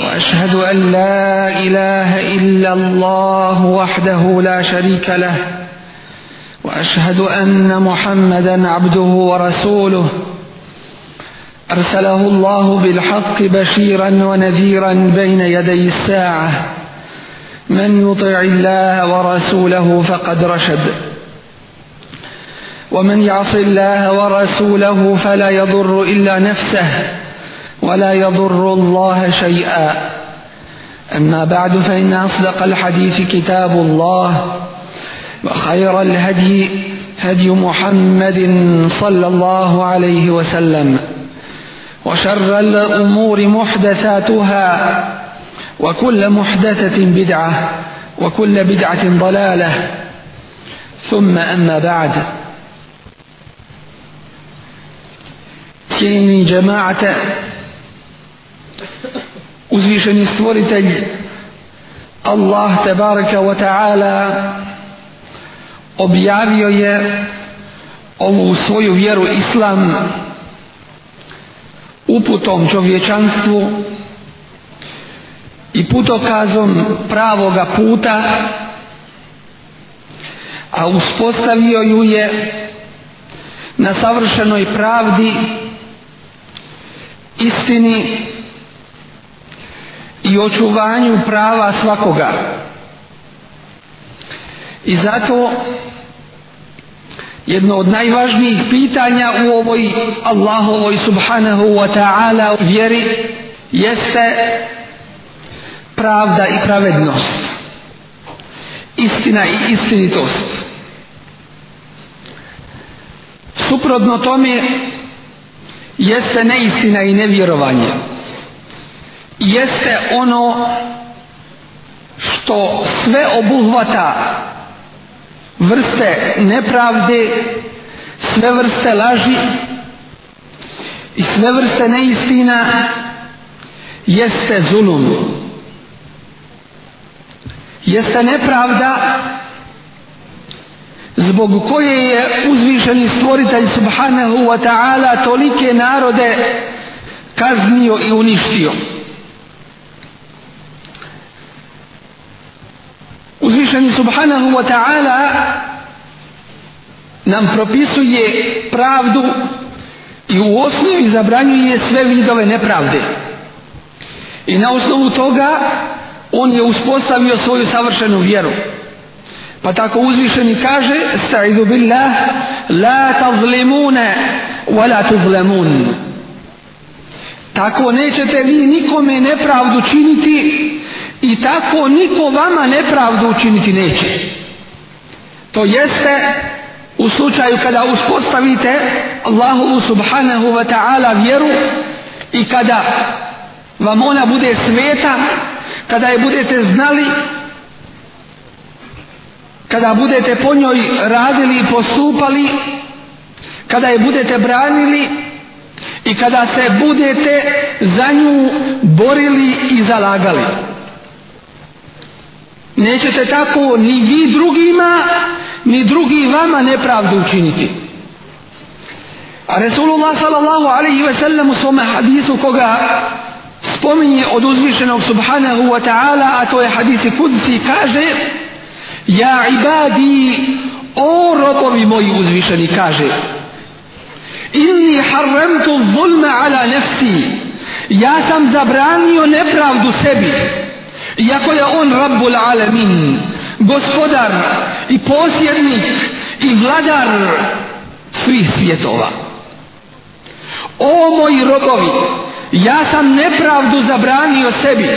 وأشهد أن لا إله إلا الله وحده لا شريك له وأشهد أن محمدا عبده ورسوله أرسله الله بالحق بشيرا ونذيرا بين يدي الساعة من يطع الله ورسوله فقد رشد ومن يعص الله ورسوله فلا يضر إلا نفسه ولا يضر الله شيئا أما بعد فإن أصدق الحديث كتاب الله وخير الهدي هدي محمد صلى الله عليه وسلم وشر الأمور محدثاتها وكل محدثة بدعة وكل بدعة ضلالة ثم أما بعد تيني جماعة uzvišeni stvoritelj Allah te baraka wa ta'ala objavio je ovu svoju vjeru islam uputom čovječanstvu i putokazom pravoga puta a uspostavio ju je na savršenoj pravdi istini očuvanju prava svakoga. I zato jedno od najvažnijih pitanja u ovoj Allahovoj subhanahu wa ta'ala vjeri jeste pravda i pravednost. Istina i istinitost. Suprotno tome jeste neistina i nevjerovanje jeste ono što sve obuhvata vrste nepravde, sve vrste laži i sve vrste neistina jeste zulum. Jeste nepravda zbog koje je uzvišeni stvoritelj subhanahu wa ta'ala tolike narode kaznio i uništio. uzvišeni subhanahu wa ta'ala nam propisuje pravdu i u osnovi zabranjuje sve vidove nepravde. I na osnovu toga on je uspostavio svoju savršenu vjeru. Pa tako uzvišeni kaže Sta'idu billah La tazlimune Wa la tuzlemun Tako nećete vi nikome nepravdu činiti I tako niko vama nepravdu učiniti neće. To jeste u slučaju kada uspostavite Allahu subhanahu wa ta'ala vjeru i kada vam ona bude sveta, kada je budete znali, kada budete po njoj radili i postupali, kada je budete branili i kada se budete za nju borili i zalagali nećete tako ni vi drugima ni drugi vama nepravdu učiniti a Resulullah sallallahu alaihi ve sellem u svome hadisu koga spominje od uzvišenog subhanahu wa ta'ala a to je hadisi kudsi kaže ja ibadi o robovi moji uzvišeni kaže inni harremtu zulme ala nefsi ja sam zabranio nepravdu sebi Iako je on Rabbul Alemin, gospodar i posjednik i vladar svih svjetova. O moji robovi, ja sam nepravdu zabranio sebi.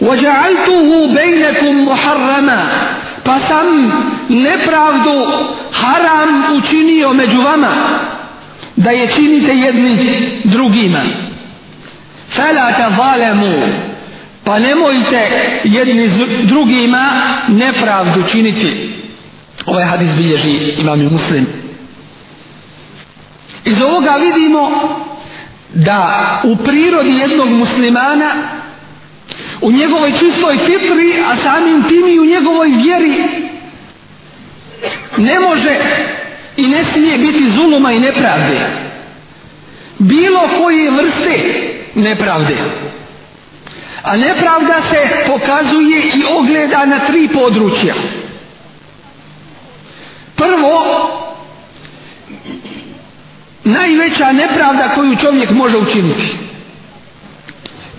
وَجَعَلْتُهُ بَيْنَكُمْ مُحَرَّمًا Pa sam nepravdu haram učinio među vama da je činite jedni drugima. فَلَا تَظَالَمُوا Pa nemojte jedni drugima nepravdu činiti. Ovaj hadis bilježi imam i muslim. Iz ovoga vidimo da u prirodi jednog muslimana u njegovoj čistoj fitri, a samim tim i u njegovoj vjeri ne može i ne smije biti zuluma i nepravde. Bilo koje vrste nepravde. Nepravde. A nepravda se pokazuje i ogleda na tri područja. Prvo, najveća nepravda koju čovjek može učiniti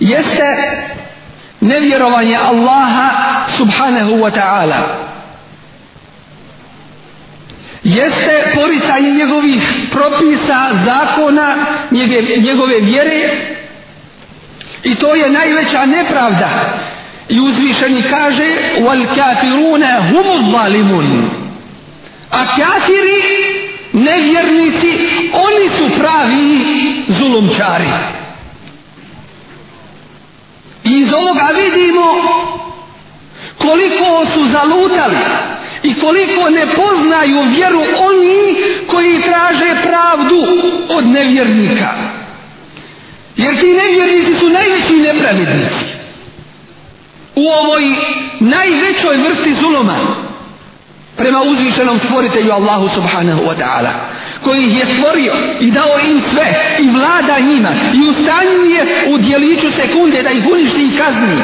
jeste nevjerovanje Allaha subhanahu wa ta'ala jeste poricanje njegovih propisa, zakona, njegove, njegove vjere I to je najveća nepravda. I uzvišeni kaže wal kafirune humu zalimun. A kafiri nevjernici oni su pravi zulumčari. I iz ovoga vidimo koliko su zalutali i koliko ne poznaju vjeru oni koji traže pravdu od nevjernika. Nevjernika. Jer ti nevjernici su najveći nepravednici. U ovoj najvećoj vrsti zuloma prema uzvišenom stvoritelju Allahu subhanahu wa ta'ala koji ih je stvorio i dao im sve i vlada njima i ustanjuje u dijeliću sekunde da ih uništi i kazni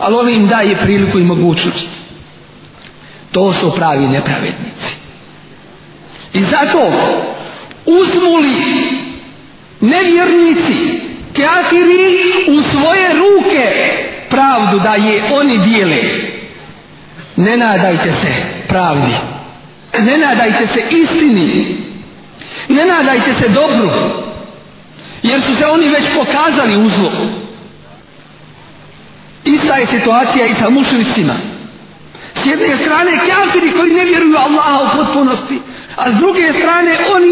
ali on im daje priliku i mogućnost to su pravi nepravednici i zato uzmuli nevjernici kafiri u svoje ruke pravdu da je oni dijele. Ne nadajte se pravdi. Ne nadajte se istini. Ne nadajte se dobru. Jer su se oni već pokazali u zlu. Ista je situacija i sa mušlicima. S jedne strane kafiri koji ne vjeruju Allaha u potpunosti. A s druge strane oni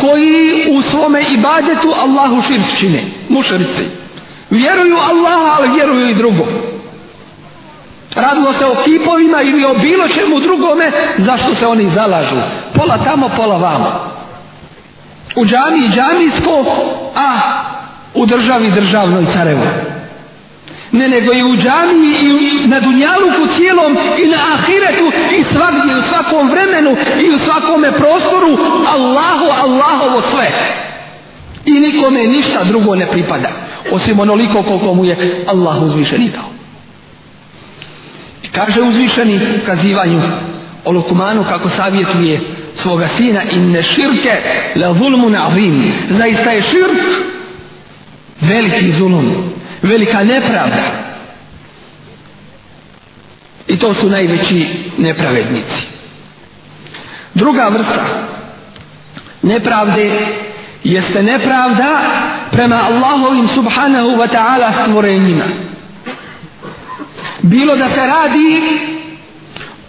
koji u svome ibadetu Allahu širk čine, mušrici. Vjeruju Allaha, ali vjeruju i drugom. Radilo se o kipovima ili o bilo čemu drugome, zašto se oni zalažu. Pola tamo, pola vamo. U džami i džamijsko, a u državi državnoj carevoj ne nego i u džaniji i na dunjaluku cijelom i na ahiretu i svakdje u svakom vremenu i u svakome prostoru Allahu, Allahovo sve i nikome ništa drugo ne pripada osim onoliko koliko mu je Allah uzvišeni dao i kaže uzvišeni u kazivanju o Lokumanu kako savjetuje svoga sina in ne širke la zulmu na'vim zaista je širk veliki zulum velika nepravda. I to su najveći nepravednici. Druga vrsta nepravde jeste nepravda prema Allahovim subhanahu wa ta'ala stvorenjima. Bilo da se radi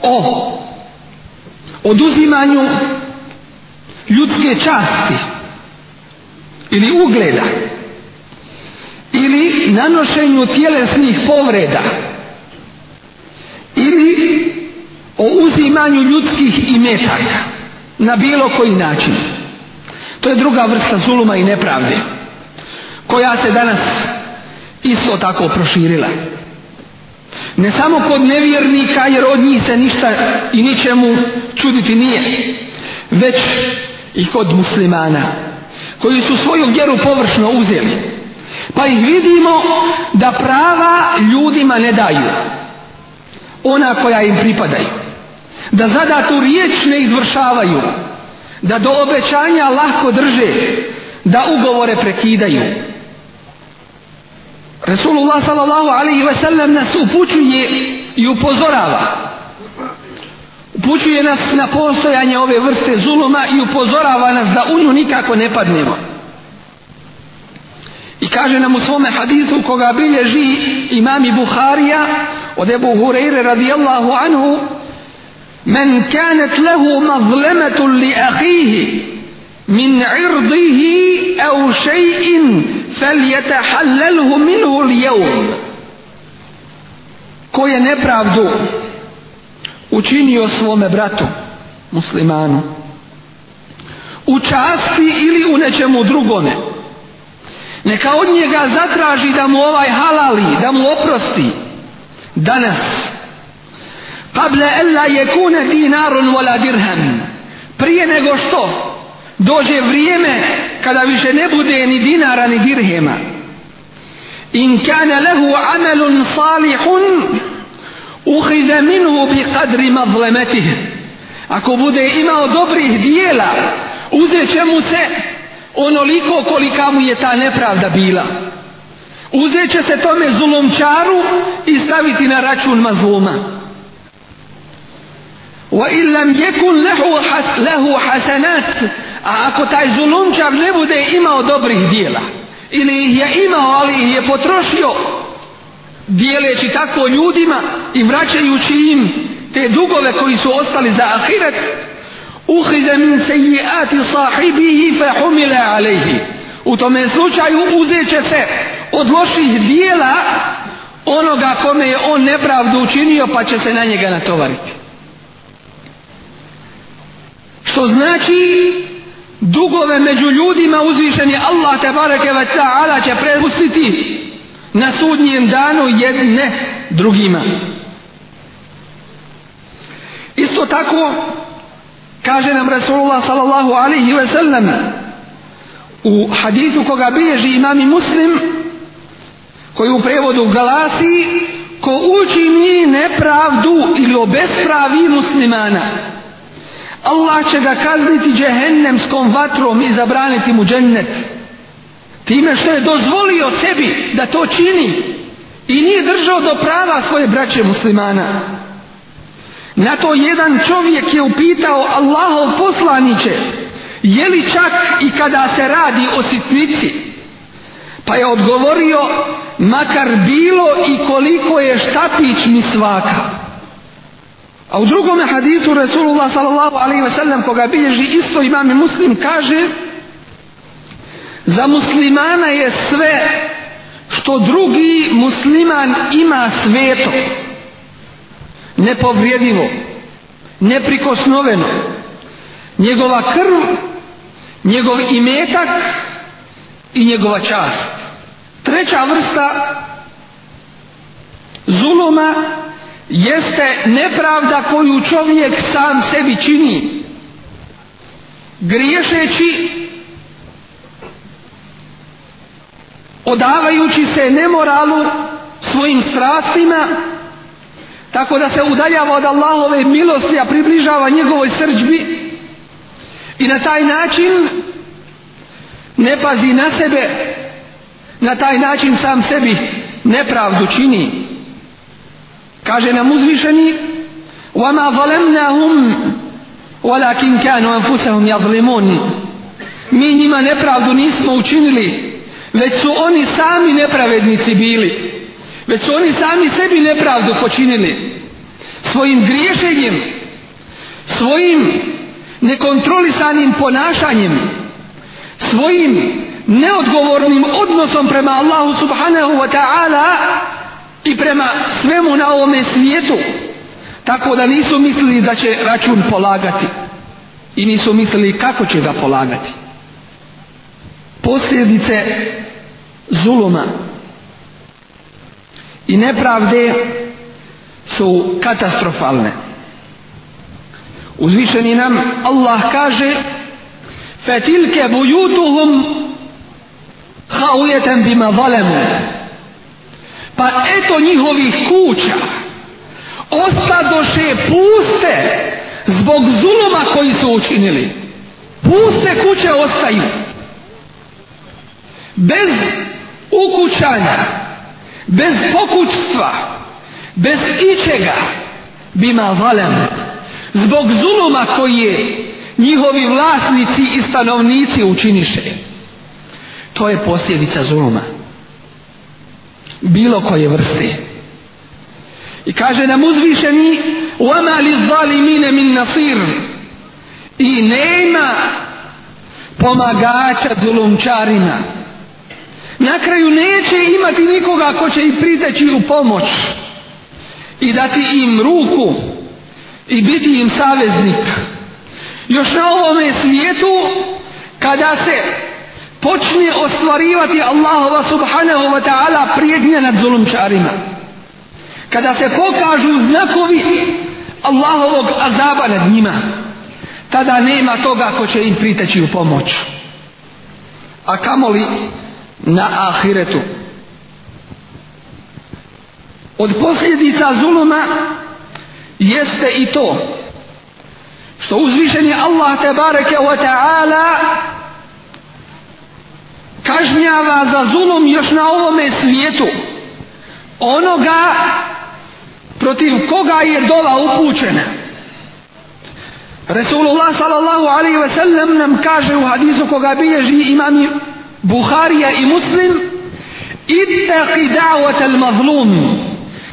o oduzimanju ljudske časti ili ugleda ili nanošenju tjelesnih povreda ili o uzimanju ljudskih imetaka na bilo koji način. To je druga vrsta zuluma i nepravde koja se danas isto tako proširila. Ne samo kod nevjernika jer od njih se ništa i ničemu čuditi nije, već i kod muslimana koji su svoju vjeru površno uzeli. Pa ih vidimo da prava ljudima ne daju. Ona koja im pripadaju. Da zadatu riječ ne izvršavaju. Da do obećanja lahko drže. Da ugovore prekidaju. Resulullah sallallahu alaihi ve sellem nas upućuje i upozorava. Upućuje nas na postojanje ove vrste zuluma i upozorava nas da u nju nikako ne padnemo. I kaže nam u svome hadisu koga bilježi imami Buharija od Ebu Hureyre radijallahu anhu Men kanet lehu mazlemetu li ahihi min irdihi au šeyin fel jetahallelhu minhu li Ko je nepravdu učinio svome bratu muslimanu u časti ili u nečemu drugome Neka od njega zatraži da mu ovaj halali, da mu oprosti. Danas. Pable ella je kune dinarun vola dirhem. Prije nego što dođe vrijeme kada više ne bude ni dinara ni dirhema. In kane lehu amelun salihun uhide minu bi kadri mazlemetih. Ako bude imao dobrih dijela, uzet će mu se onoliko kolika mu je ta nepravda bila. Uzet će se tome zulomčaru i staviti na račun mazluma. Wa illam yakun lahu lahu hasanat, a ako taj zulumčar ne bude imao dobrih djela ili ih je imao, ali ih je potrošio dijeleći tako ljudima i vraćajući im te dugove koji su ostali za ahiret, uhrize min sejiati sahibihi fe humile alehi. U tome slučaju uzet će se od loših dijela onoga kome je on nepravdu učinio pa će se na njega natovariti. Što znači dugove među ljudima uzvišeni Allah te bareke ve taala će prepustiti na sudnjem danu jedne drugima. Isto tako kaže nam Rasulullah sallallahu alaihi ve sellem u hadisu koga bilježi imami muslim koji u prevodu glasi ko učini nepravdu ili obespravi muslimana Allah će ga kazniti džehennemskom vatrom i zabraniti mu džennet time što je dozvolio sebi da to čini i nije držao do prava svoje braće muslimana muslimana Na to jedan čovjek je upitao Allahov poslaniće, je li čak i kada se radi o sitnici? Pa je odgovorio, makar bilo i koliko je štapić mi svaka. A u drugome hadisu Resulullah sallallahu alaihi ve sellem, koga bilježi isto imam i muslim, kaže Za muslimana je sve što drugi musliman ima svetom nepovrijedivo, neprikosnoveno. Njegova krv, njegov imetak i njegova čast. Treća vrsta zuluma jeste nepravda koju čovjek sam sebi čini. Griješeći odavajući se nemoralu svojim strastima tako da se udaljava od Allahove milosti, a približava njegovoj srđbi i na taj način ne pazi na sebe, na taj način sam sebi nepravdu čini. Kaže nam uzvišeni, وَمَا ظَلَمْنَهُمْ وَلَكِنْ كَانُوا أَنْفُسَهُمْ يَظْلِمُونَ Mi njima nepravdu nismo učinili, već su oni sami nepravednici bili već su oni sami sebi nepravdu počinili svojim griješenjem svojim nekontrolisanim ponašanjem svojim neodgovornim odnosom prema Allahu subhanahu wa ta'ala i prema svemu na ovome svijetu tako da nisu mislili da će račun polagati i nisu mislili kako će ga polagati posljedice zuluma i nepravde su katastrofalne. Uzvišeni nam Allah kaže فَتِلْكَ بُيُوتُهُمْ خَوْيَتَمْ بِمَ ظَلَمُ Pa eto njihovih kuća ostadoše puste zbog zuluma koji su učinili. Puste kuće ostaju. Bez ukućanja bez pokućstva, bez ičega, bima valem, zbog zuluma koji je njihovi vlasnici i stanovnici učiniše. To je posljedica zuluma. Bilo koje vrste. I kaže nam uzvišeni وَمَا لِزْظَالِمِينَ مِنْ نَصِيرٍ I nema pomagača zulumčarina. Nema Na kraju neće imati nikoga ko će ih priteći u pomoć i dati im ruku i biti im saveznik. Još na ovome svijetu, kada se počne ostvarivati Allahova subhanahu wa ta'ala prijednja nad zulumčarima. Kada se pokažu znakovi Allahovog azaba nad njima, tada nema toga ko će im priteći u pomoć. A kamoli na ahiretu. Od posljedica zuluma jeste i to što uzvišeni Allah te bareke wa ta'ala kažnjava za zulum još na ovome svijetu onoga protiv koga je dova upućena. Resulullah sallallahu alaihi ve sellem nam kaže u hadisu koga bilježi imam Buharija i Muslim ittaqi da'wat al-mazlum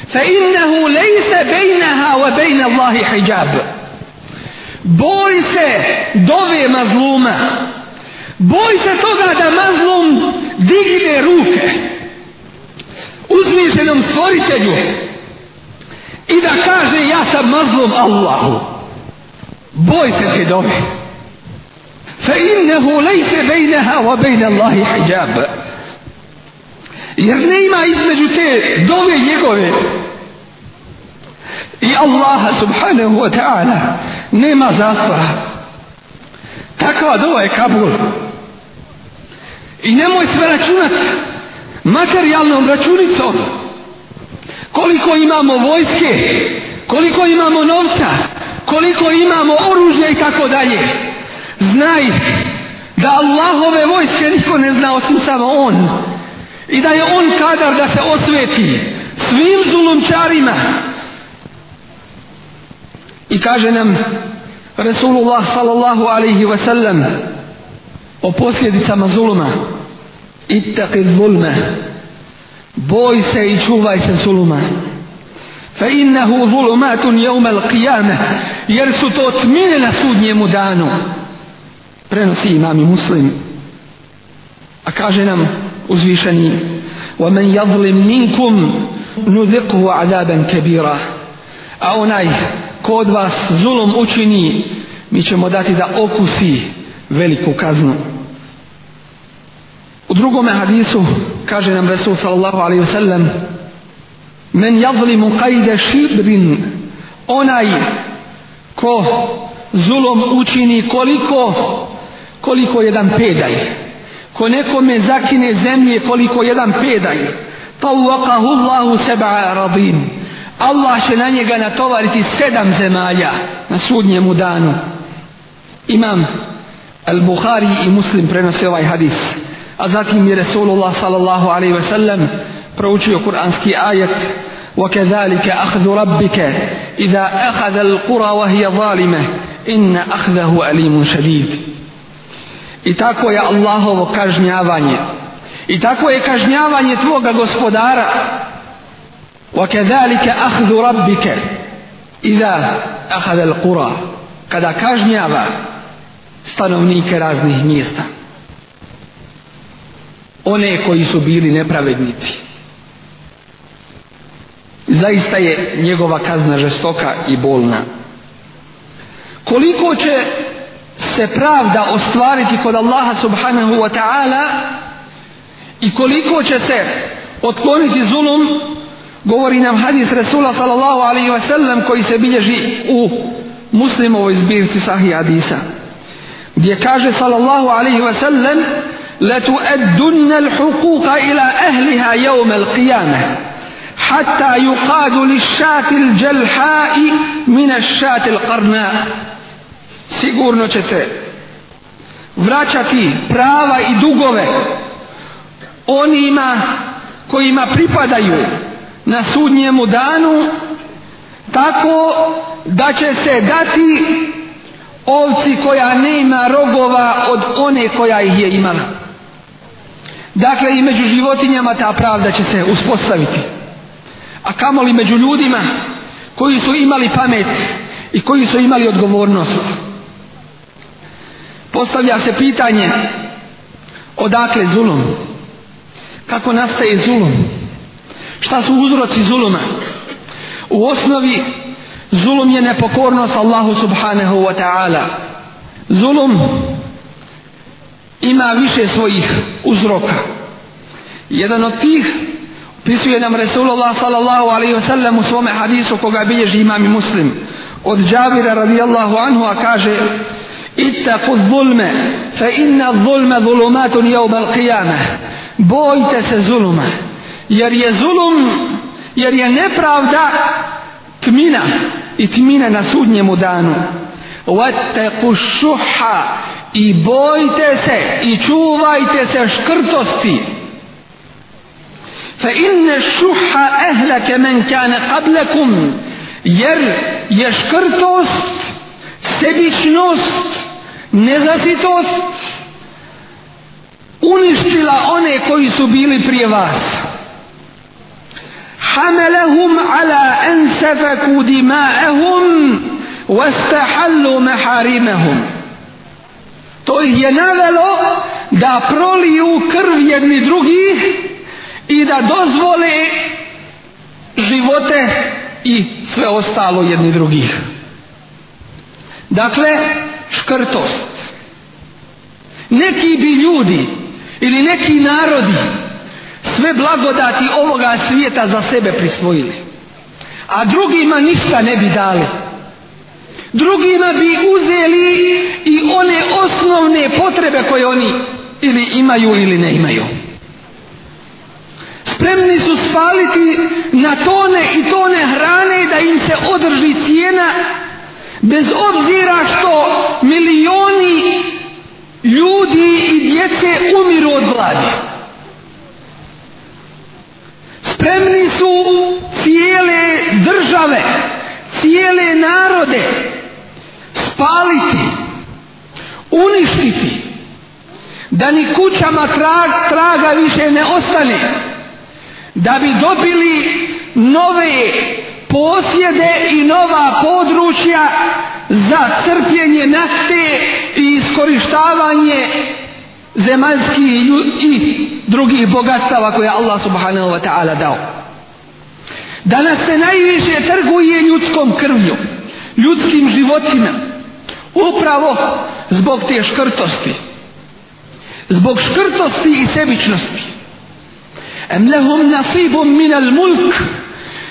fa innahu laysa baynaha wa bayna Allahi hijab Boj se dove mazluma Boj se toga da mazlum digne ruke uzvišenom stvoritelju i da kaže ja sam mazlum Allahu Boj se se dove Boj se dove فإنه ليس بينها وبين الله حجاب jer nema između te dove njegove i Allaha subhanahu wa ta'ala nema zastora takva dova je Kabul i nemoj sve računat materijalnom računicom koliko imamo vojske koliko imamo novca koliko imamo oružja i tako dalje znaj da Allahove vojske niko ne zna osim samo on i da je on kadar da se osveti svim zulumčarima i kaže nam Resulullah sallallahu alaihi ve sellem o posljedicama zuluma ittaqid zulme boj se i čuvaj se zuluma fa innehu zulumatun jevmel qiyame jer su to tmine na sudnjemu danu danu prenosi imam i muslim a kaže nam uzvišeni ومن يظلم منكم نذقه عذابا كبيرا a onaj ko od vas zulum učini mi ćemo dati da okusi veliku kaznu u drugome hadisu kaže nam Resul sallallahu alaihi wasallam men jazlimu kajde šibrin onaj ko zulom učini koliko koliko jedan pedaj. Ko nekome zakine zemlje koliko jedan pedaj. Tawakahu Allahu seba radin. Allah će na njega natovariti sedam zemalja na sudnjemu danu. Imam Al-Bukhari i Muslim prenose ovaj hadis. A zatim je Resulullah sallallahu alaihi ve sellem proučio kuranski ajet وَكَذَلِكَ أَخْذُ رَبِّكَ إِذَا أَخَذَ الْقُرَى وَهِيَ ظَالِمَةِ إِنَّ أَخْذَهُ أَلِيمٌ شَدِيدٌ I tako je Allahovo kažnjavanje. I tako je kažnjavanje tvoga gospodara. Wa kadhalika akhdhu rabbika idha akhadha al-qura. Kada kažnjava stanovnike raznih mjesta. One koji su bili nepravednici. Zaista je njegova kazna žestoka i bolna. Koliko će se pravda ostvariti kod Allaha subhanahu wa ta'ala i koliko će se otkloniti zulum govori nam hadis Resula sallallahu alaihi wa sallam koji se bilježi u muslimovoj zbirci sahih hadisa gdje kaže sallallahu alaihi wa sallam letuaddunna l'hukuka ila ahliha jevme l'qiyame hatta yuqadu lishatil jelha'i minashatil qarna'a sigurno ćete vraćati prava i dugove onima kojima pripadaju na sudnjemu danu tako da će se dati ovci koja ne ima rogova od one koja ih je imala. Dakle, i među životinjama ta pravda će se uspostaviti. A kamoli među ljudima koji su imali pamet i koji su imali odgovornost. Postavlja se pitanje odakle zulum? Kako nastaje zulum? Šta su uzroci zuluma? U osnovi zulum je nepokornost Allahu subhanahu wa ta'ala. Zulum ima više svojih uzroka. Jedan od tih pisuje nam Resulullah sallallahu alaihi wa sallam u svome hadisu koga bilježi imam i muslim. Od Džabira radijallahu anhu a kaže Ittaku zulme, fe inna zulme zulumatun jeum al qiyame. Bojte se zuluma, jer je zulum, jer je nepravda tmina i tmina na sudnjemu danu. Wattaku šuha i bojte se i čuvajte se škrtosti. Fe inne šuha ehlake men kane qablekum, jer je škrtost sebičnost nezasitost uništila one koji su bili prije vas. Hamelehum ala ensefeku dima'ehum vestahallu meharimehum. To ih je navelo da proliju krv jedni drugih i da dozvole živote i sve ostalo jedni drugih. Dakle, škrtost. Neki bi ljudi ili neki narodi sve blagodati ovoga svijeta za sebe prisvojili. A drugima ništa ne bi dali. Drugima bi uzeli i one osnovne potrebe koje oni ili imaju ili ne imaju. Spremni su spaliti na tone i tone hrane da im se održi cijena bez obzira što milioni ljudi i djece umiru od gladi. Spremni su cijele države, cijele narode spaliti, uništiti, da ni kućama trag, traga više ne ostane, da bi dobili nove posjede i nova područja za crpljenje nafte i iskorištavanje zemaljskih i drugih bogatstava koje Allah subhanahu wa ta'ala dao. Danas se najviše trguje ljudskom krvlju, ljudskim životima, upravo zbog te škrtosti, zbog škrtosti i sebičnosti. Em lehum nasibum minal mulk,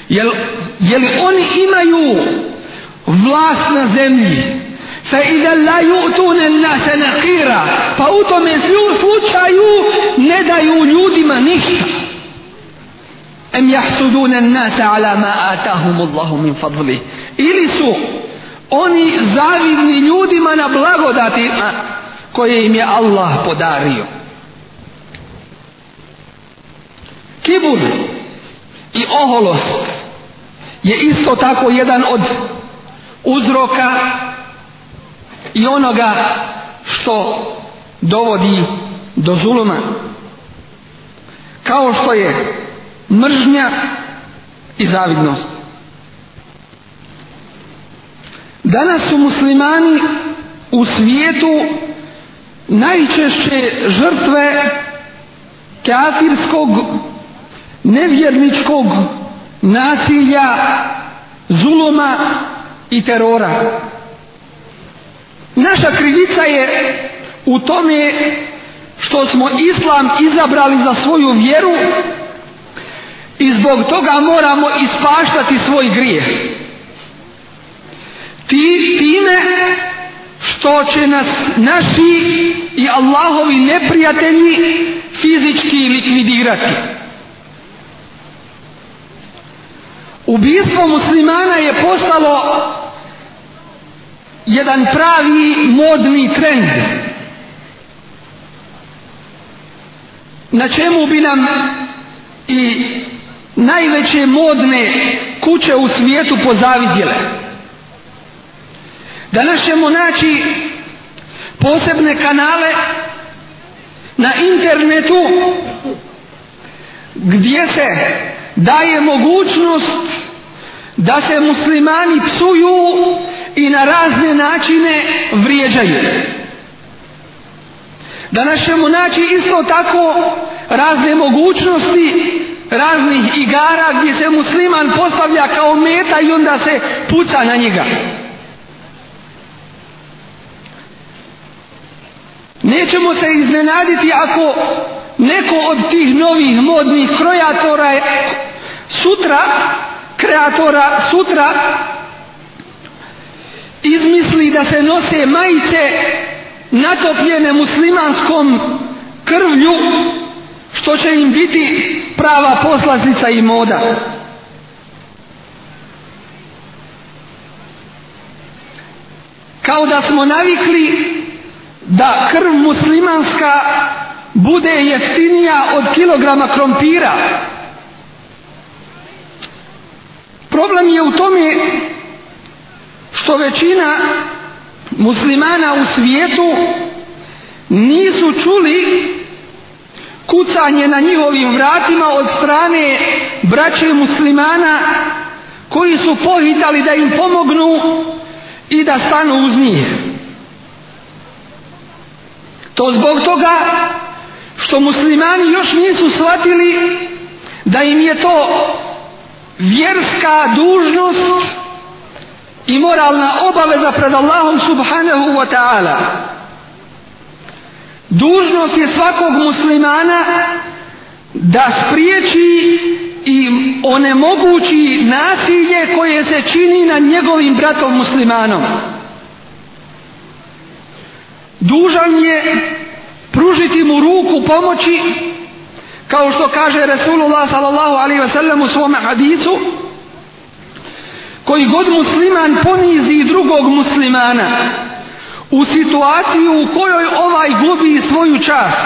jel, jel oni imaju vlast na zemlji fa idha la yu'tun an-nas naqira fa pa utum fi slučaju ne daju ljudima ništa am yahsudun an-nas ala ma atahum Allah min fadli ili su oni zavidni ljudima na blagodati koje im je Allah podario kibul i oholost je isto tako jedan od uzroka i onoga što dovodi do zuluma kao što je mržnja i zavidnost danas su muslimani u svijetu najčešće žrtve kafirskog nevjerničkog nasilja, zuloma i terora. Naša krivica je u tome što smo islam izabrali za svoju vjeru i zbog toga moramo ispaštati svoj grijeh. Ti, time što će nas naši i Allahovi neprijatelji fizički likvidirati. Ubijstvo muslimana je postalo jedan pravi modni trend. Na čemu bi nam i najveće modne kuće u svijetu pozavidjele. Danas ćemo naći posebne kanale na internetu gdje se daje mogućnost da se muslimani psuju i na razne načine vrijeđaju. Danas ćemo naći isto tako razne mogućnosti raznih igara gdje se musliman postavlja kao meta i onda se puca na njega. Nećemo se iznenaditi ako neko od tih novih modnih krojatora je sutra kreatora sutra izmisli da se nose majice natopljene muslimanskom krvlju što će im biti prava poslaznica i moda kao da smo navikli da krv muslimanska bude jeftinija od kilograma krompira. Problem je u tome što većina muslimana u svijetu nisu čuli kucanje na njihovim vratima od strane braće muslimana koji su pohitali da im pomognu i da stanu uz njih. To zbog toga što muslimani još nisu shvatili da im je to vjerska dužnost i moralna obaveza pred Allahom subhanahu wa ta'ala. Dužnost je svakog muslimana da spriječi i onemogući nasilje koje se čini nad njegovim bratom muslimanom. Dužan je pružiti mu ruku pomoći kao što kaže Resulullah sallallahu alaihi ve sellem u svome hadisu koji god musliman ponizi drugog muslimana u situaciju u kojoj ovaj gubi svoju čast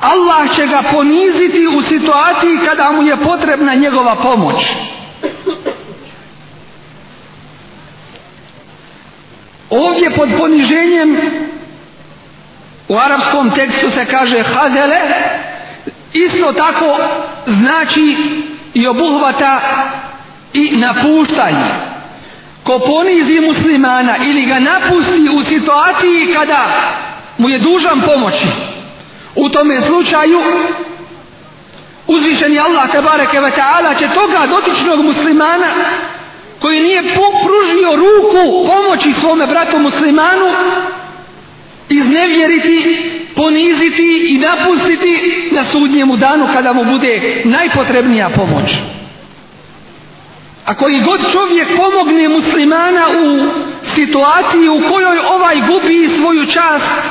Allah će ga poniziti u situaciji kada mu je potrebna njegova pomoć ovdje pod poniženjem U arapskom tekstu se kaže hazele, isto tako znači i obuhvata i napuštanje. Ko ponizi muslimana ili ga napusti u situaciji kada mu je dužan pomoći, u tome slučaju uzvišeni Allah tabareke ve ta'ala će toga dotičnog muslimana koji nije popružio ruku pomoći svome bratu muslimanu iznevjeriti, poniziti i napustiti na sudnjemu danu kada mu bude najpotrebnija pomoć. A koji god čovjek pomogne muslimana u situaciji u kojoj ovaj gubi svoju čast,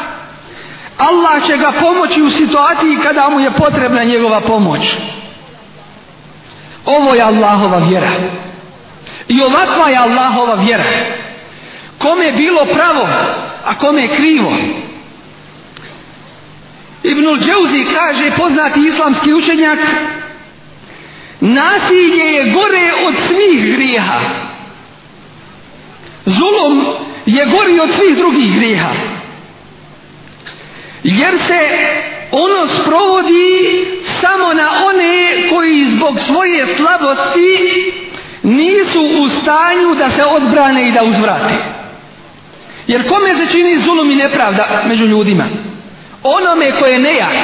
Allah će ga pomoći u situaciji kada mu je potrebna njegova pomoć. Ovo je Allahova vjera. I ovakva je Allahova vjera. Kome bilo pravo a kome je krivo. Ibnul Džewzi kaže poznati islamski učenjak nasilje je gore od svih grijeha. Zulom je gori od svih drugih grijeha. Jer se ono sprovodi samo na one koji zbog svoje slabosti nisu u stanju da se odbrane i da uzvrate. Uzvrate. Jer kome se čini zulum i nepravda među ljudima? Onome ko je nejak.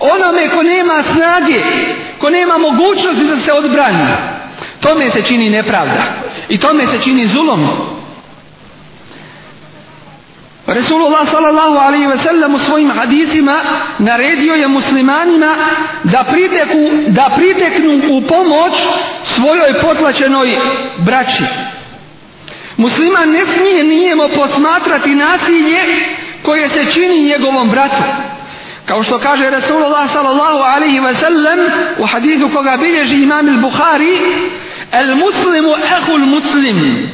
Onome ko nema snage, ko nema mogućnosti da se odbrani. Tome se čini nepravda. I tome se čini zulum. Resulullah sallallahu alaihi ve sellem u svojim hadisima naredio je muslimanima da, priteku, da priteknu u pomoć svojoj potlačenoj braći, Musliman ne smije nijemo posmatrati nasilje koje se čini njegovom bratu. Kao što kaže Rasulullah sallallahu alaihi wa sallam u hadithu koga bilježi imam al-Bukhari El muslimu ehul muslim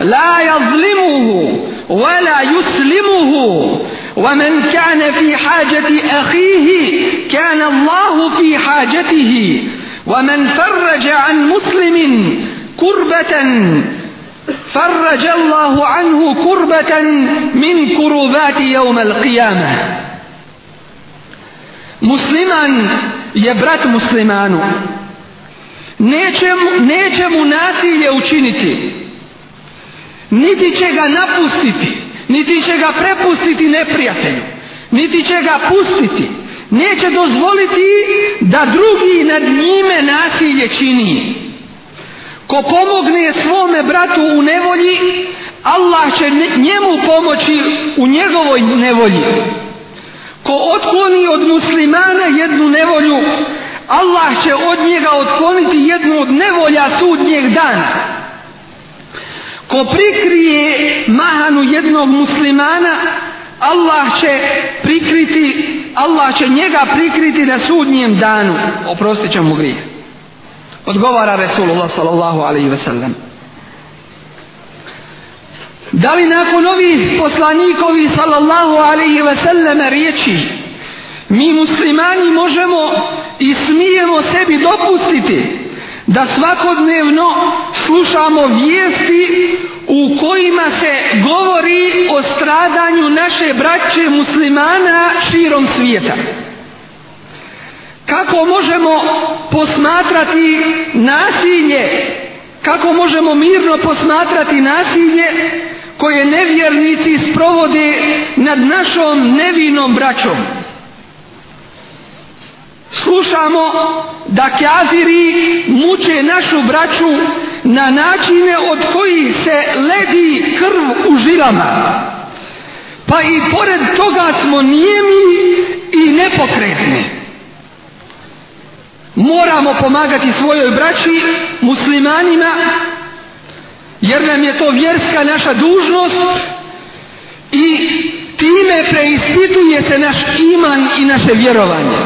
La jazlimuhu Wa la yuslimuhu Wa men kane fi hađati ahihi Kane Allahu fi hađatihi Wa men farrađa an muslimin Kurbatan farrađ Allahu anhu kurbatan min kurubati jevma l'qijama. Musliman je brat muslimanu. Neće mu, neće mu nasilje učiniti. Niti će ga napustiti. Niti će ga prepustiti neprijatelju. Niti će ga pustiti. Neće dozvoliti da drugi nad njime nasilje čini. Neće ko pomogne svome bratu u nevolji, Allah će njemu pomoći u njegovoj nevolji. Ko otkloni od muslimana jednu nevolju, Allah će od njega otkloniti jednu od nevolja sudnjeg dana. Ko prikrije mahanu jednog muslimana, Allah će prikriti, Allah će njega prikriti na sudnjem danu. Oprostit ćemo grijeh odgovara Resulullah sallallahu alaihi ve sellem. Da li nakon ovih poslanikovi sallallahu alaihi ve sellem riječi mi muslimani možemo i smijemo sebi dopustiti da svakodnevno slušamo vijesti u kojima se govori o stradanju naše braće muslimana širom svijeta kako možemo posmatrati nasilje kako možemo mirno posmatrati nasilje koje nevjernici sprovode nad našom nevinom braćom slušamo da kjaziri muče našu braću na načine od kojih se ledi krv u žilama pa i pored toga smo nijemi i nepokretni moramo pomagati svojoj braći muslimanima jer nam je to vjerska naša dužnost i time preispituje se naš iman i naše vjerovanje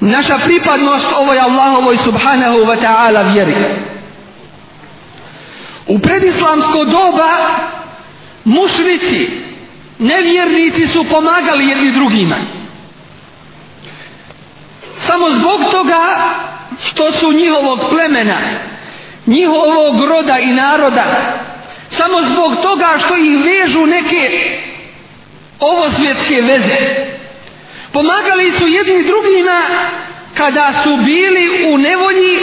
naša pripadnost ovoj Allahovoj subhanahu wa ta'ala vjeri u predislamsko doba mušrici nevjernici su pomagali jedni drugima samo zbog toga što su njihovog plemena, njihovog roda i naroda, samo zbog toga što ih vežu neke ovosvjetske veze. Pomagali su jedni drugima kada su bili u nevolji,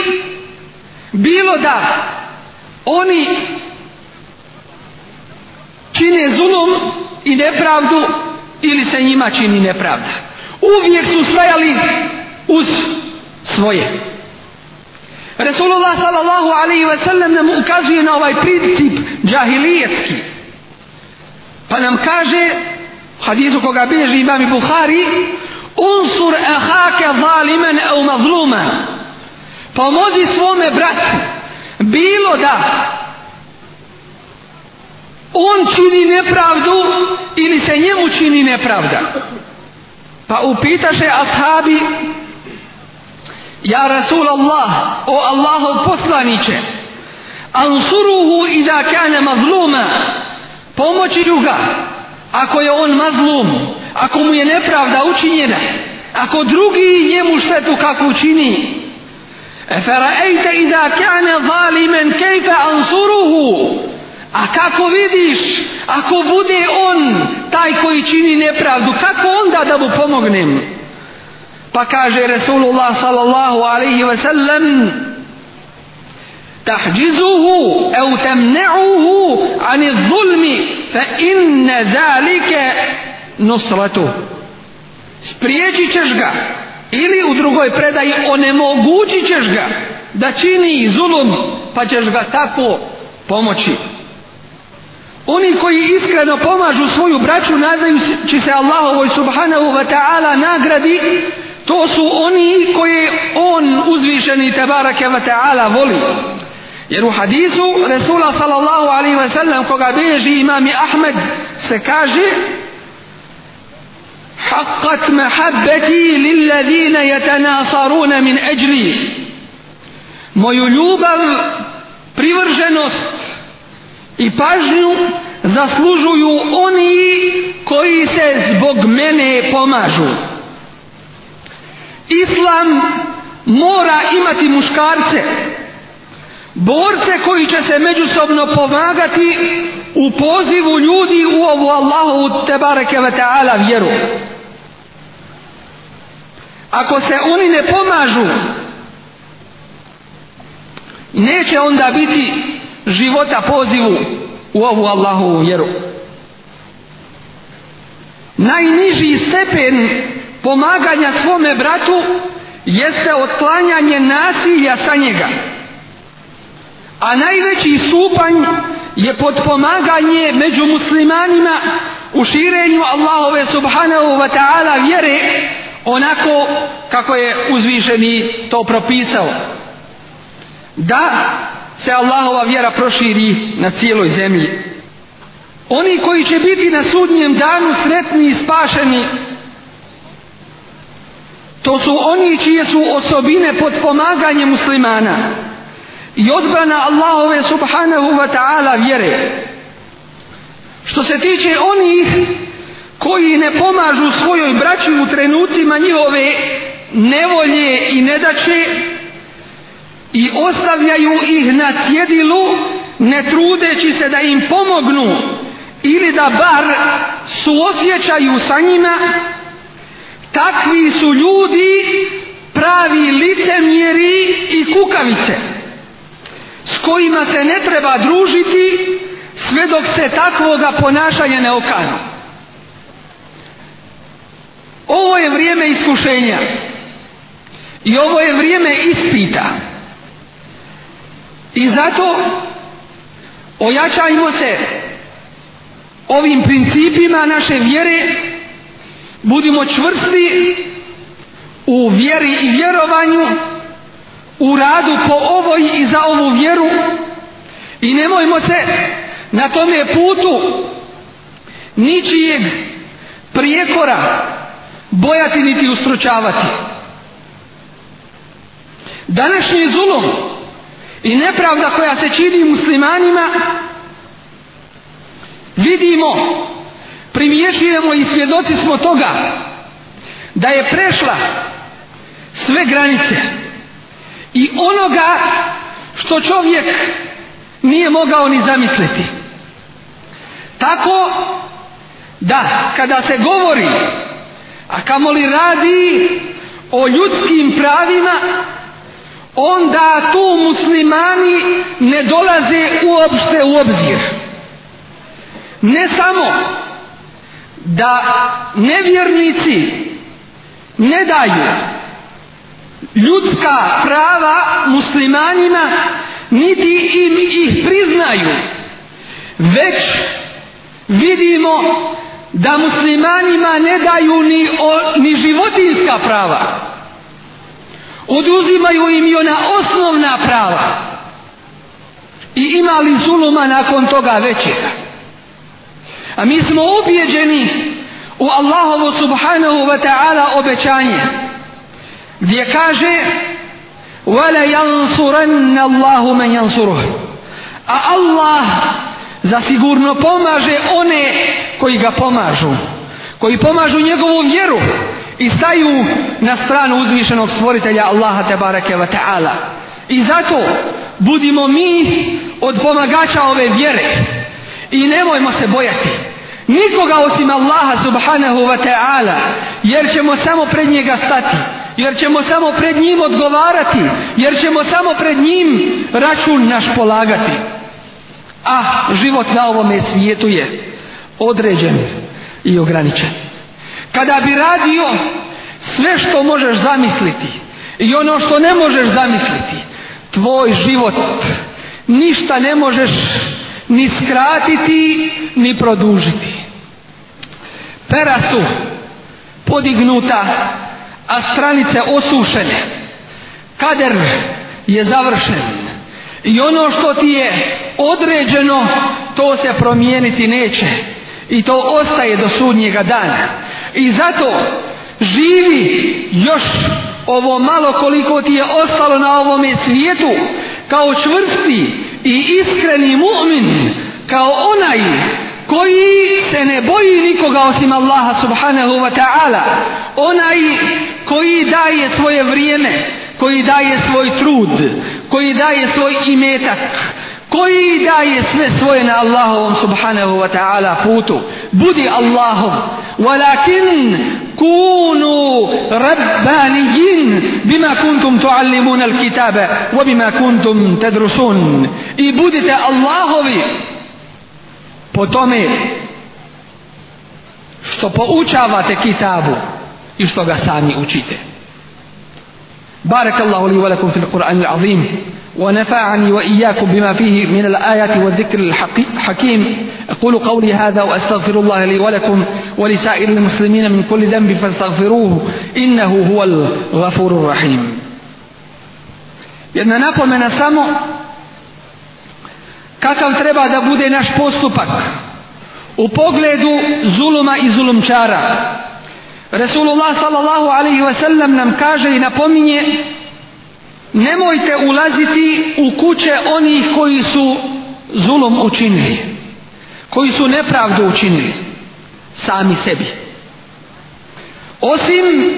bilo da oni čine zulom i nepravdu ili se njima čini nepravda. Uvijek su stajali uz svoje. Resulullah sallallahu alaihi ve sellem nam ukazuje na ovaj princip džahilijetski. Pa nam kaže, hadisu koga bilježi imam i Buhari, unsur ehake zalimen e umazluma. Pomozi svome bratu, bilo da on čini nepravdu ili se njemu čini nepravda. Pa upitaše ashabi, Ja Rasul Allah, o Allahov poslaniće, ansuruhu iza kane mazluma, pomoći ću ga, ako je on mazlum, ako mu je nepravda učinjena, ako drugi njemu štetu kako čini. E faraejte iza kane zalimen kejfe ansuruhu, a kako vidiš, ako bude on taj koji čini nepravdu, kako onda da mu pomognem? Kako onda da mu pomognem? Pa kaže Resulullah sallallahu alaihi ve sellem تحجزه أو تمنعه عن الظلم فإن ذلك نصرته spriječit ćeš ga ili u drugoj predaji onemogućit ćeš ga da čini zulum pa ćeš ga tako pomoći oni koji iskreno pomažu svoju braću nadajući se Allahovoj subhanahu wa ta'ala nagradi To su oni koje on uzvišeni te barake ve taala voli. Jer u hadisu Resula sallallahu alaihi ve sellem koga beži imami Ahmed se kaže Hakkat mahabbeti lilladina yatanasaruna min ajli. Moju ljubav, privrženost i pažnju zaslužuju oni koji se zbog mene pomažu. Islam mora imati muškarce, borce koji će se međusobno pomagati u pozivu ljudi u ovu Allahu tebareke ve ta'ala vjeru. Ako se oni ne pomažu, neće onda biti života pozivu u ovu Allahovu vjeru. Najniži stepen pomaganja svome bratu jeste otklanjanje nasilja sa njega. A najveći stupanj je podpomaganje među muslimanima u širenju Allahove subhanahu wa ta'ala vjere onako kako je uzvišeni to propisao. Da se Allahova vjera proširi na cijeloj zemlji. Oni koji će biti na sudnjem danu sretni i spašeni To su oni čije su osobine pod pomaganje muslimana i odbrana Allahove subhanahu wa ta'ala vjere. Što se tiče onih koji ne pomažu svojoj braći u trenucima njihove nevolje i nedače i ostavljaju ih na cjedilu ne trudeći se da im pomognu ili da bar suosjećaju sa njima, takvi su ljudi pravi licemjeri i kukavice s kojima se ne treba družiti sve dok se takvoga ponašanja ne okanu. Ovo je vrijeme iskušenja i ovo je vrijeme ispita. I zato ojačajmo se ovim principima naše vjere i budimo čvrsti u vjeri i vjerovanju u radu po ovoj i za ovu vjeru i nemojmo se na tome putu ničijeg prijekora bojati niti ustručavati današnji zulom i nepravda koja se čini muslimanima vidimo primješivamo i svjedoci smo toga da je prešla sve granice i onoga što čovjek nije mogao ni zamisliti. Tako da kada se govori, a kamo li radi o ljudskim pravima, onda tu muslimani ne dolaze uopšte u obzir. Ne samo da nevjernici ne daju ljudska prava muslimanima niti im ih priznaju već vidimo da muslimanima ne daju ni, o, ni životinska prava oduzimaju im i ona osnovna prava i imali zuluma nakon toga većega A mi smo ubijeđeni u Allahovu subhanahu wa ta'ala obećanje. Gdje kaže وَلَا يَنْصُرَنَّ اللَّهُ مَنْ يَنْصُرُهُ A Allah zasigurno pomaže one koji ga pomažu. Koji pomažu njegovu vjeru i staju na stranu uzvišenog stvoritelja Allaha te barake wa ta'ala. I zato budimo mi od pomagača ove vjere. I nemojmo se bojati. Nikoga osim Allaha subhanahu wa ta'ala. Jer ćemo samo pred njega stati. Jer ćemo samo pred njim odgovarati. Jer ćemo samo pred njim račun naš polagati. Ah, život na ovome svijetu je određen i ograničen. Kada bi radio sve što možeš zamisliti i ono što ne možeš zamisliti, tvoj život ništa ne možeš zamisliti ni skratiti ni produžiti pera su podignuta a stranice osušene kader je završen i ono što ti je određeno to se promijeniti neće i to ostaje do sudnjega dana i zato živi još ovo malo koliko ti je ostalo na ovome svijetu kao čvrsti i iskreni mu'min kao onaj koji se ne boji nikoga osim Allaha subhanahu wa ta'ala onaj koji daje svoje vrijeme koji daje svoj trud koji daje svoj imetak koji daje sve svoje na Allahovom subhanahu wa ta'ala putu budi Allahom walakin كونوا ربانيين بما كنتم تعلمون الكتاب وبما كنتم تدرسون اي بودت الله بي potome što poučavate kitabu i što ga sami učite. بارك الله لي ولكم في القرآن العظيم ونفعني وإياكم بما فيه من الآيات والذكر الحكيم أقول قولي هذا وأستغفر الله لي ولكم ولسائر المسلمين من كل ذنب فاستغفروه إنه هو الغفور الرحيم Jedna napomena samo kakav treba da bude naš postupak u pogledu zuluma i zulumčara. Resulullah sallallahu alaihi ve sellem nam kaže i napominje nemojte ulaziti u kuće onih koji su zulom učinili koji su nepravdu učinili sami sebi osim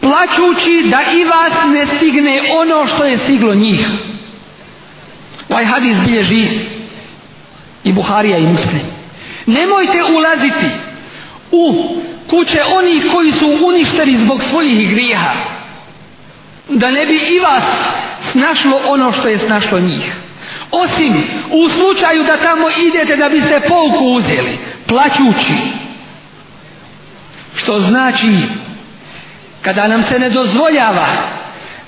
plaćući da i vas ne stigne ono što je stiglo njih ovaj hadis bilježi i Buharija i Muslim nemojte ulaziti u kuće onih koji su uništeni zbog svojih grijeha da ne bi i vas snašlo ono što je snašlo njih osim u slučaju da tamo idete da biste pouku uzeli plaćući što znači kada nam se ne dozvoljava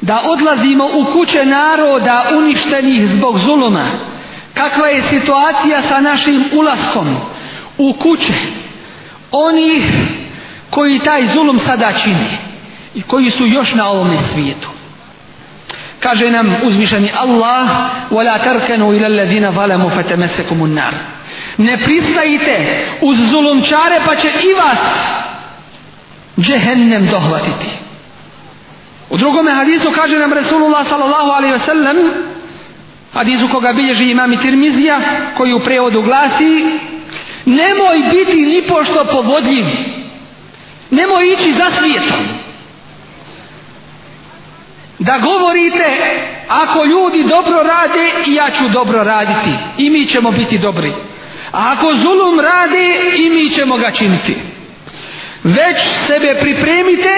da odlazimo u kuće naroda uništenih zbog zuluma kakva je situacija sa našim ulaskom u kuće onih koji taj zulum sada čini i koji su još na ovom svijetu. Kaže nam uzmišani Allah, "Vela terkenu ila alladina zalamu fatamassakum an-nar." Ne pristajite uz zulumčare pa će i vas džehennem dohvatiti. U drugom hadisu kaže nam Resulullah sallallahu alaihi ve sellem, hadisu koga bilježi imam i tirmizija, koji u prevodu glasi, nemoj biti ni pošto povodljiv, nemoj ići za svijetom da govorite ako ljudi dobro rade i ja ću dobro raditi i mi ćemo biti dobri a ako zulum rade i mi ćemo ga činiti već sebe pripremite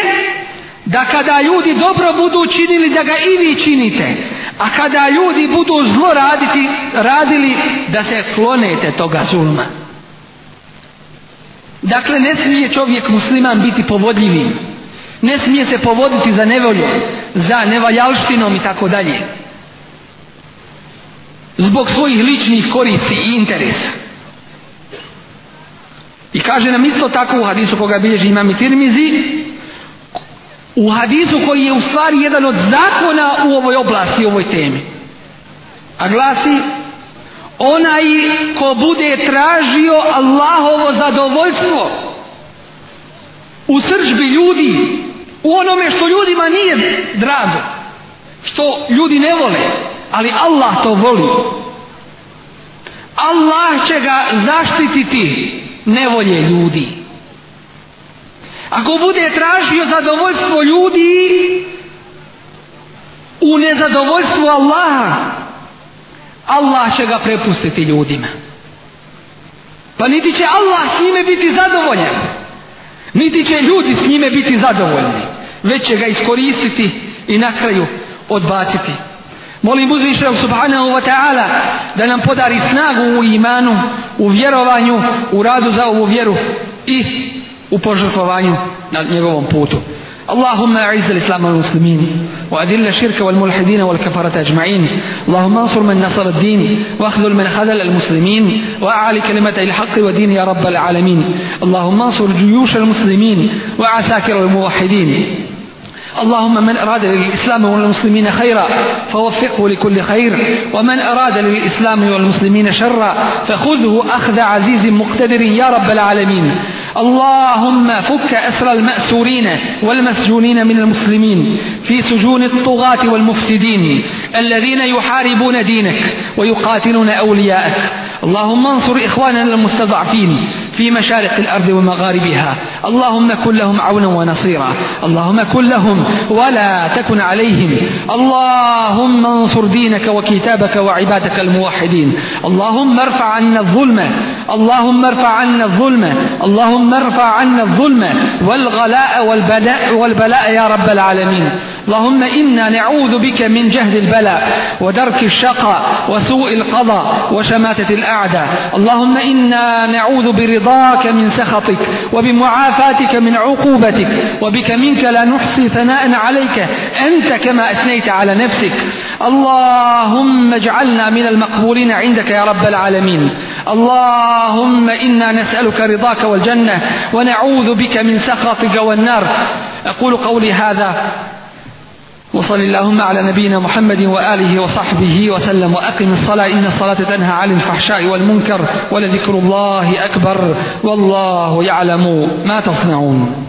da kada ljudi dobro budu činili da ga i vi činite a kada ljudi budu zlo raditi radili da se klonete toga zulma Dakle, ne smije čovjek musliman biti povodljivim. Ne smije se povoditi za nevolju, za nevaljalštinom i tako dalje. Zbog svojih ličnih koristi i interesa. I kaže nam isto tako u hadisu koga bilježi imam i tirmizi, u hadisu koji je u stvari jedan od zakona u ovoj oblasti, u ovoj temi. A glasi, onaj ko bude tražio Allahovo zadovoljstvo u sržbi ljudi u onome što ljudima nije drago što ljudi ne vole ali Allah to voli Allah će ga zaštititi nevolje ljudi ako bude tražio zadovoljstvo ljudi u nezadovoljstvu Allaha Allah će ga prepustiti ljudima. Pa niti će Allah s njime biti zadovoljan. Niti će ljudi s njime biti zadovoljni. Već će ga iskoristiti i na kraju odbaciti. Molim uzvišenog subhanahu wa ta'ala da nam podari snagu u imanu, u vjerovanju, u radu za ovu vjeru i u požrtvovanju na njegovom putu. اللهم أعز الإسلام والمسلمين وأذل الشرك والملحدين والكفرة أجمعين اللهم انصر من نصر الدين واخذل من خذل المسلمين وأعلي كلمة الحق والدين يا رب العالمين اللهم انصر جيوش المسلمين وعساكر الموحدين اللهم من أراد للإسلام والمسلمين خيرا فوفقه لكل خير ومن أراد للإسلام والمسلمين شرا فخذه أخذ عزيز مقتدر يا رب العالمين اللهم فك أسر المأسورين والمسجونين من المسلمين في سجون الطغاة والمفسدين الذين يحاربون دينك ويقاتلون أولياءك اللهم انصر إخواننا المستضعفين في مشارق الأرض ومغاربها اللهم كن لهم عونا ونصيرا اللهم كن لهم ولا تكن عليهم اللهم انصر دينك وكتابك وعبادك الموحدين اللهم ارفع عنا الظلمة اللهم ارفع عنا الظلمة اللهم ارفع عنا الظلمة والغلاء والبلاء, والبلاء يا رب العالمين اللهم إنا نعوذ بك من جهد البلاء ودرك الشقاء وسوء القضاء وشماتة الأمر الأعدى اللهم إنا نعوذ برضاك من سخطك وبمعافاتك من عقوبتك وبك منك لا نحصي ثناء عليك أنت كما أثنيت على نفسك اللهم اجعلنا من المقبولين عندك يا رب العالمين اللهم إنا نسألك رضاك والجنة ونعوذ بك من سخطك والنار أقول قولي هذا وصل اللهم على نبينا محمد وآله وصحبه وسلم وأقم الصلاة إن الصلاة تنهى عن الفحشاء والمنكر ولذكر الله أكبر والله يعلم ما تصنعون